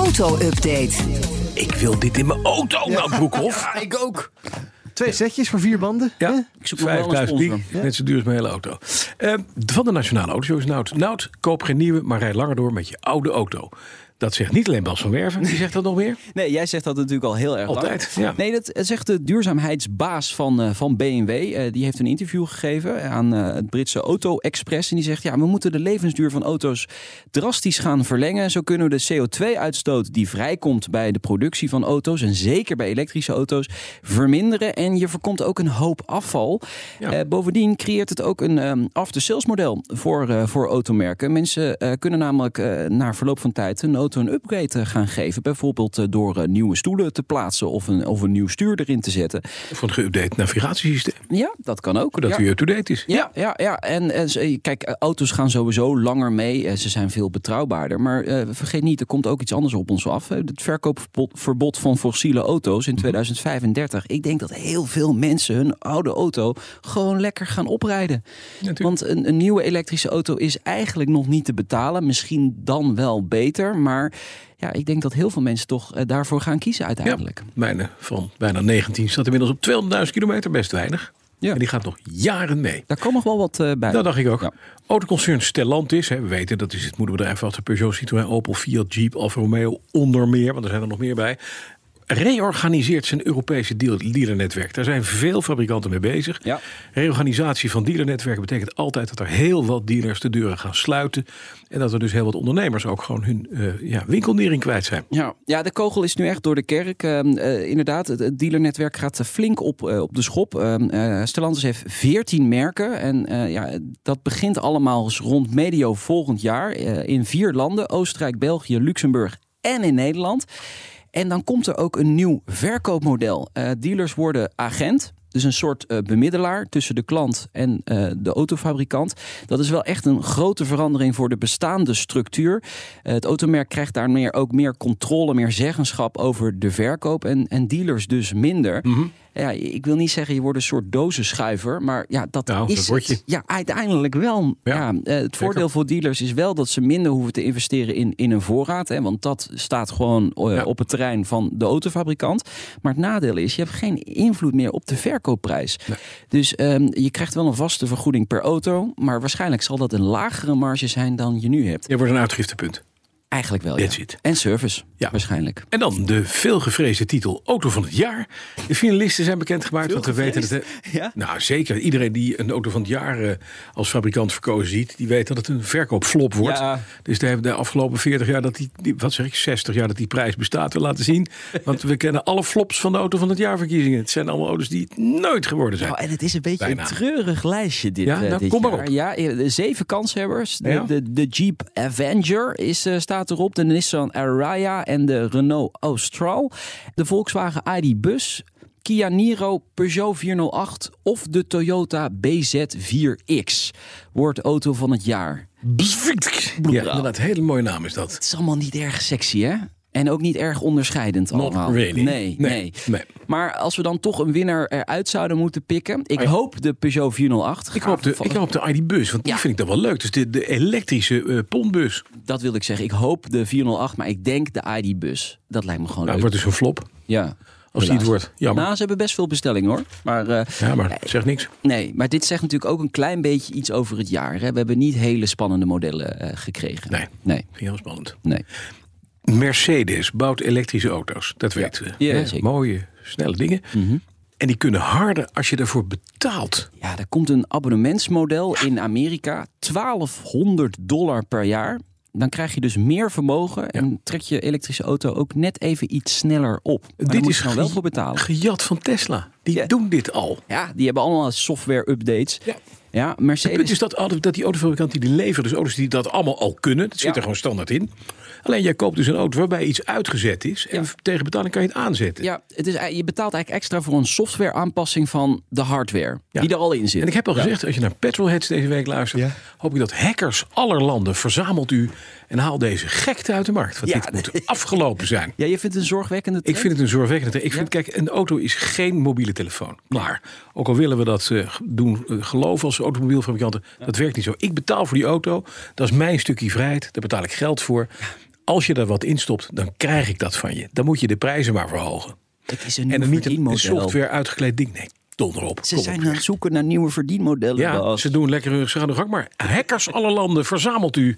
Auto-update. Ik wil dit in mijn auto, nou Broekhoff. Ja, ik ook. Twee setjes voor vier banden. Ja, hè? ik zoek 5000 piek. Net zo duur als mijn hele auto. Eh, van de Nationale Autoshow is Nout. Nout, koop geen nieuwe, maar rijd langer door met je oude auto. Dat zegt niet alleen Bas van Werven. Die zegt dat nog meer. Nee, jij zegt dat natuurlijk al heel erg Altijd, lang. ja. Nee, dat zegt de duurzaamheidsbaas van, eh, van BMW. Eh, die heeft een interview gegeven aan eh, het Britse Auto Express. En die zegt, ja, we moeten de levensduur van auto's drastisch gaan verlengen. Zo kunnen we de CO2-uitstoot die vrijkomt bij de productie van auto's... en zeker bij elektrische auto's, verminderen. En je voorkomt ook een hoop afval. Ja. Bovendien creëert het ook een um, after-sales model voor, voor automerken. Mensen kunnen namelijk na verloop van tijd een auto een upgrade eh, gaan geven. Bijvoorbeeld eh, door eh, nieuwe stoelen te plaatsen of een, of een nieuw stuur erin te zetten. Of een geüpdate navigatiesysteem. Ja, dat kan ook. Dat ja. hij up-to-date is. Ja, ja, ja. En, kijk, auto's gaan sowieso langer mee. Ze zijn veel betrouwbaarder. Maar vergeet niet, er komt ook iets anders op ons af. Het verkoopverbod verbod van fossiele auto's in 2035. Ik denk dat heel veel mensen hun oude auto gewoon lekker gaan oprijden. natuurlijk. Want een, een nieuwe elektrische auto is eigenlijk nog niet te betalen. Misschien dan wel beter. Maar ja, ik denk dat heel veel mensen toch eh, daarvoor gaan kiezen uiteindelijk. Ja, mijne van bijna 19 staat inmiddels op 200.000 kilometer. Best weinig. Ja. En die gaat nog jaren mee. Daar komt nog wel wat eh, bij. Dat dacht ik ook. Ja. Autoconcern Stellantis, hè, we weten dat is het moederbedrijf achter Peugeot, Citroën, Opel, Fiat, Jeep, Alfa Romeo, onder meer, want er zijn er nog meer bij. Reorganiseert zijn Europese deal- dealernetwerk. Daar zijn veel fabrikanten mee bezig. Ja. Reorganisatie van dealernetwerken betekent altijd dat er heel wat dealers de deuren gaan sluiten. En dat er dus heel wat ondernemers ook gewoon hun eh, ja, winkelnering kwijt zijn. Ja, ja, de kogel is nu echt door de kerk. Ehm, eh, inderdaad, het, dealernetwerk gaat eh, flink op, op de schop. Ehm, eh, Stellantis heeft 14 merken. En ja, dat begint allemaal rond medio volgend jaar. in vier landen: Oostenrijk, België, Luxemburg en in Nederland. En dan komt er ook een nieuw verkoopmodel. Eh, dealers worden agent. Dus een soort eh, bemiddelaar tussen de klant en eh, de autofabrikant. Dat is wel echt een grote verandering voor de bestaande structuur. Eh, het automerk krijgt daar meer, ook meer controle, meer zeggenschap over de verkoop. En, en dealers dus minder. Ja, ik wil niet zeggen je wordt een soort dozenschuiver. Maar ja, dat Nou, is dat het. Ja, uiteindelijk wel. Ja, Ja, het voordeel voor dealers is wel dat ze minder hoeven te investeren in, in een voorraad. Hè, want dat staat gewoon Ja. op het terrein van de autofabrikant. Maar het nadeel is, je hebt geen invloed meer op de verkoopprijs. Dus ehm, je krijgt wel een vaste vergoeding per auto. Maar waarschijnlijk zal dat een lagere marge zijn dan je nu hebt. Je wordt een uitgiftepunt. Eigenlijk wel, ja. En service, Ja. waarschijnlijk. En dan de veelgevreesde titel Auto van het Jaar. De finalisten zijn bekendgemaakt. Want we weten dat. Ja? Nou, zeker. Iedereen die een Auto van het Jaar eh, als fabrikant verkozen ziet, die weet dat het een verkoopflop wordt. Ja. Dus de, de afgelopen 40 jaar dat die, die, wat zeg ik, 60 jaar dat die prijs bestaat, wil laten zien. Want we kennen alle flops van de Auto van het Jaar verkiezingen. Het zijn allemaal auto's die het nooit geworden zijn. Nou, en het is een beetje Bijna. een treurig lijstje dit, Ja, eh, nou, dit kom maar op. Ja, eh, de zeven kanshebbers. De, de, de Jeep Avenger is, staat erop. De Nissan Araya en de Renault Austral. De Volkswagen ID Bus. Kia Niro, Peugeot 408 of de Toyota BZ4X wordt auto van het jaar. Ja, inderdaad, hele mooie naam is dat. Het is allemaal niet erg sexy, hè? En ook niet erg onderscheidend Not allemaal. really. Nee, Nee, nee, nee. Maar als we dan toch een winnaar eruit zouden moeten pikken. Ik hoop de Peugeot 408. Ik hoop de, ik hoop de ID-bus, want die vind ik dan wel leuk. Dus de, de elektrische eh pontbus. Dat wil ik zeggen. Ik hoop de 408, maar ik denk de ID-bus. Dat lijkt me gewoon Nou, leuk. wordt dus een flop. Ja. Als die het wordt. Jammer. Nou, ze hebben best veel bestellingen hoor. Maar eh, Ja, maar zeg niks. nee, maar dit zegt natuurlijk ook een klein beetje iets over het jaar. Hè? We hebben niet hele spannende modellen eh, gekregen. Nee. Nee, heel spannend. nee. Mercedes bouwt elektrische auto's. Dat weten we. Ja. Mhm. Mooie, snelle dingen. En die kunnen harder als je ervoor betaalt. Ja, er komt een abonnementsmodel in Amerika. 1200 dollar per jaar. Dan krijg je dus meer vermogen en trek je elektrische auto ook net even iets sneller op. Maar daar moet je dan wel voor betalen. gejat van Tesla. Die Die Ja. doen dit al. Ja, die hebben allemaal software-updates. Ja. Ja, Het punt Mercedes is dat, dat die autofabrikanten die leveren dus auto's die dat allemaal al kunnen. Dat zit Ja. er gewoon standaard in. Alleen jij koopt dus een auto waarbij iets uitgezet is. En tegen betaling kan je het aanzetten. Ja, het is, je betaalt eigenlijk extra voor een software aanpassing van de hardware. Ja. Die er al in zit. En ik heb al gezegd, als je naar Petrolheads deze week luistert, Ja. hoop ik dat hackers aller landen verzamelt u en haal deze gekte uit de markt. Want Ja. dit moet afgelopen zijn. Ja, je vindt het een zorgwekkende Ik vind het een zorgwekkende. trend. Ik vind, kijk, een auto is geen mobiele telefoon. Klaar. Ook al willen we dat eh, doen eh, geloven als automobielfabrikanten, dat werkt niet zo. Ik betaal voor die auto. Dat is mijn stukje vrijheid. Daar betaal ik geld voor. Als je daar wat in stopt, dan krijg ik dat van je. Dan moet je de prijzen maar verhogen. Het is een En dan niet een, software uitgekleed ding. Nee, donder op. Ze zijn aan het zoeken naar nieuwe verdienmodellen. Ja, ze doen lekker ze gaan de gang. Maar hackers alle landen, verzamelt u.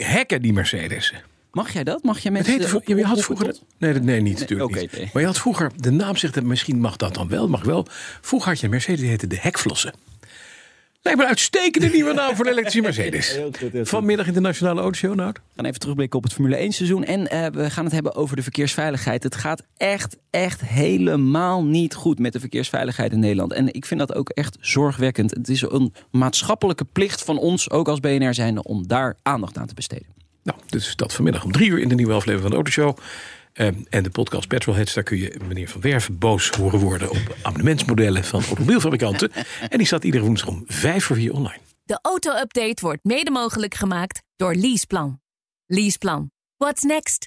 Hacken die Mercedes. Mag jij dat? Mag je Het mensen heette, ja, maar je had vroeger. Nee, nee, niet natuurlijk niet. Maar je had vroeger, de naam zegt, dat misschien mag dat dan wel, mag wel. Vroeger had je een Mercedes, die heette de hekvlossen. Lijkt me een uitstekende nieuwe naam voor de elektrische Mercedes. Vanmiddag in de Nationale Autoshow, nou. We gaan even terugblikken op het Formule 1 seizoen. En eh, we gaan het hebben over de verkeersveiligheid. Het gaat echt, echt helemaal niet goed met de verkeersveiligheid in Nederland. En ik vind dat ook echt zorgwekkend. Het is een maatschappelijke plicht van ons, ook als BNR zijnde, om daar aandacht aan te besteden. Nou, dus dat vanmiddag om drie uur in de nieuwe aflevering van de Autoshow. Eh, en de podcast Petrolheads, daar kun je meneer Van Werven boos horen worden op abonnementsmodellen van automobielfabrikanten. En die staat iedere woensdag om vijf voor vier online. De auto-update wordt mede mogelijk gemaakt door Leaseplan. Leaseplan. What's next?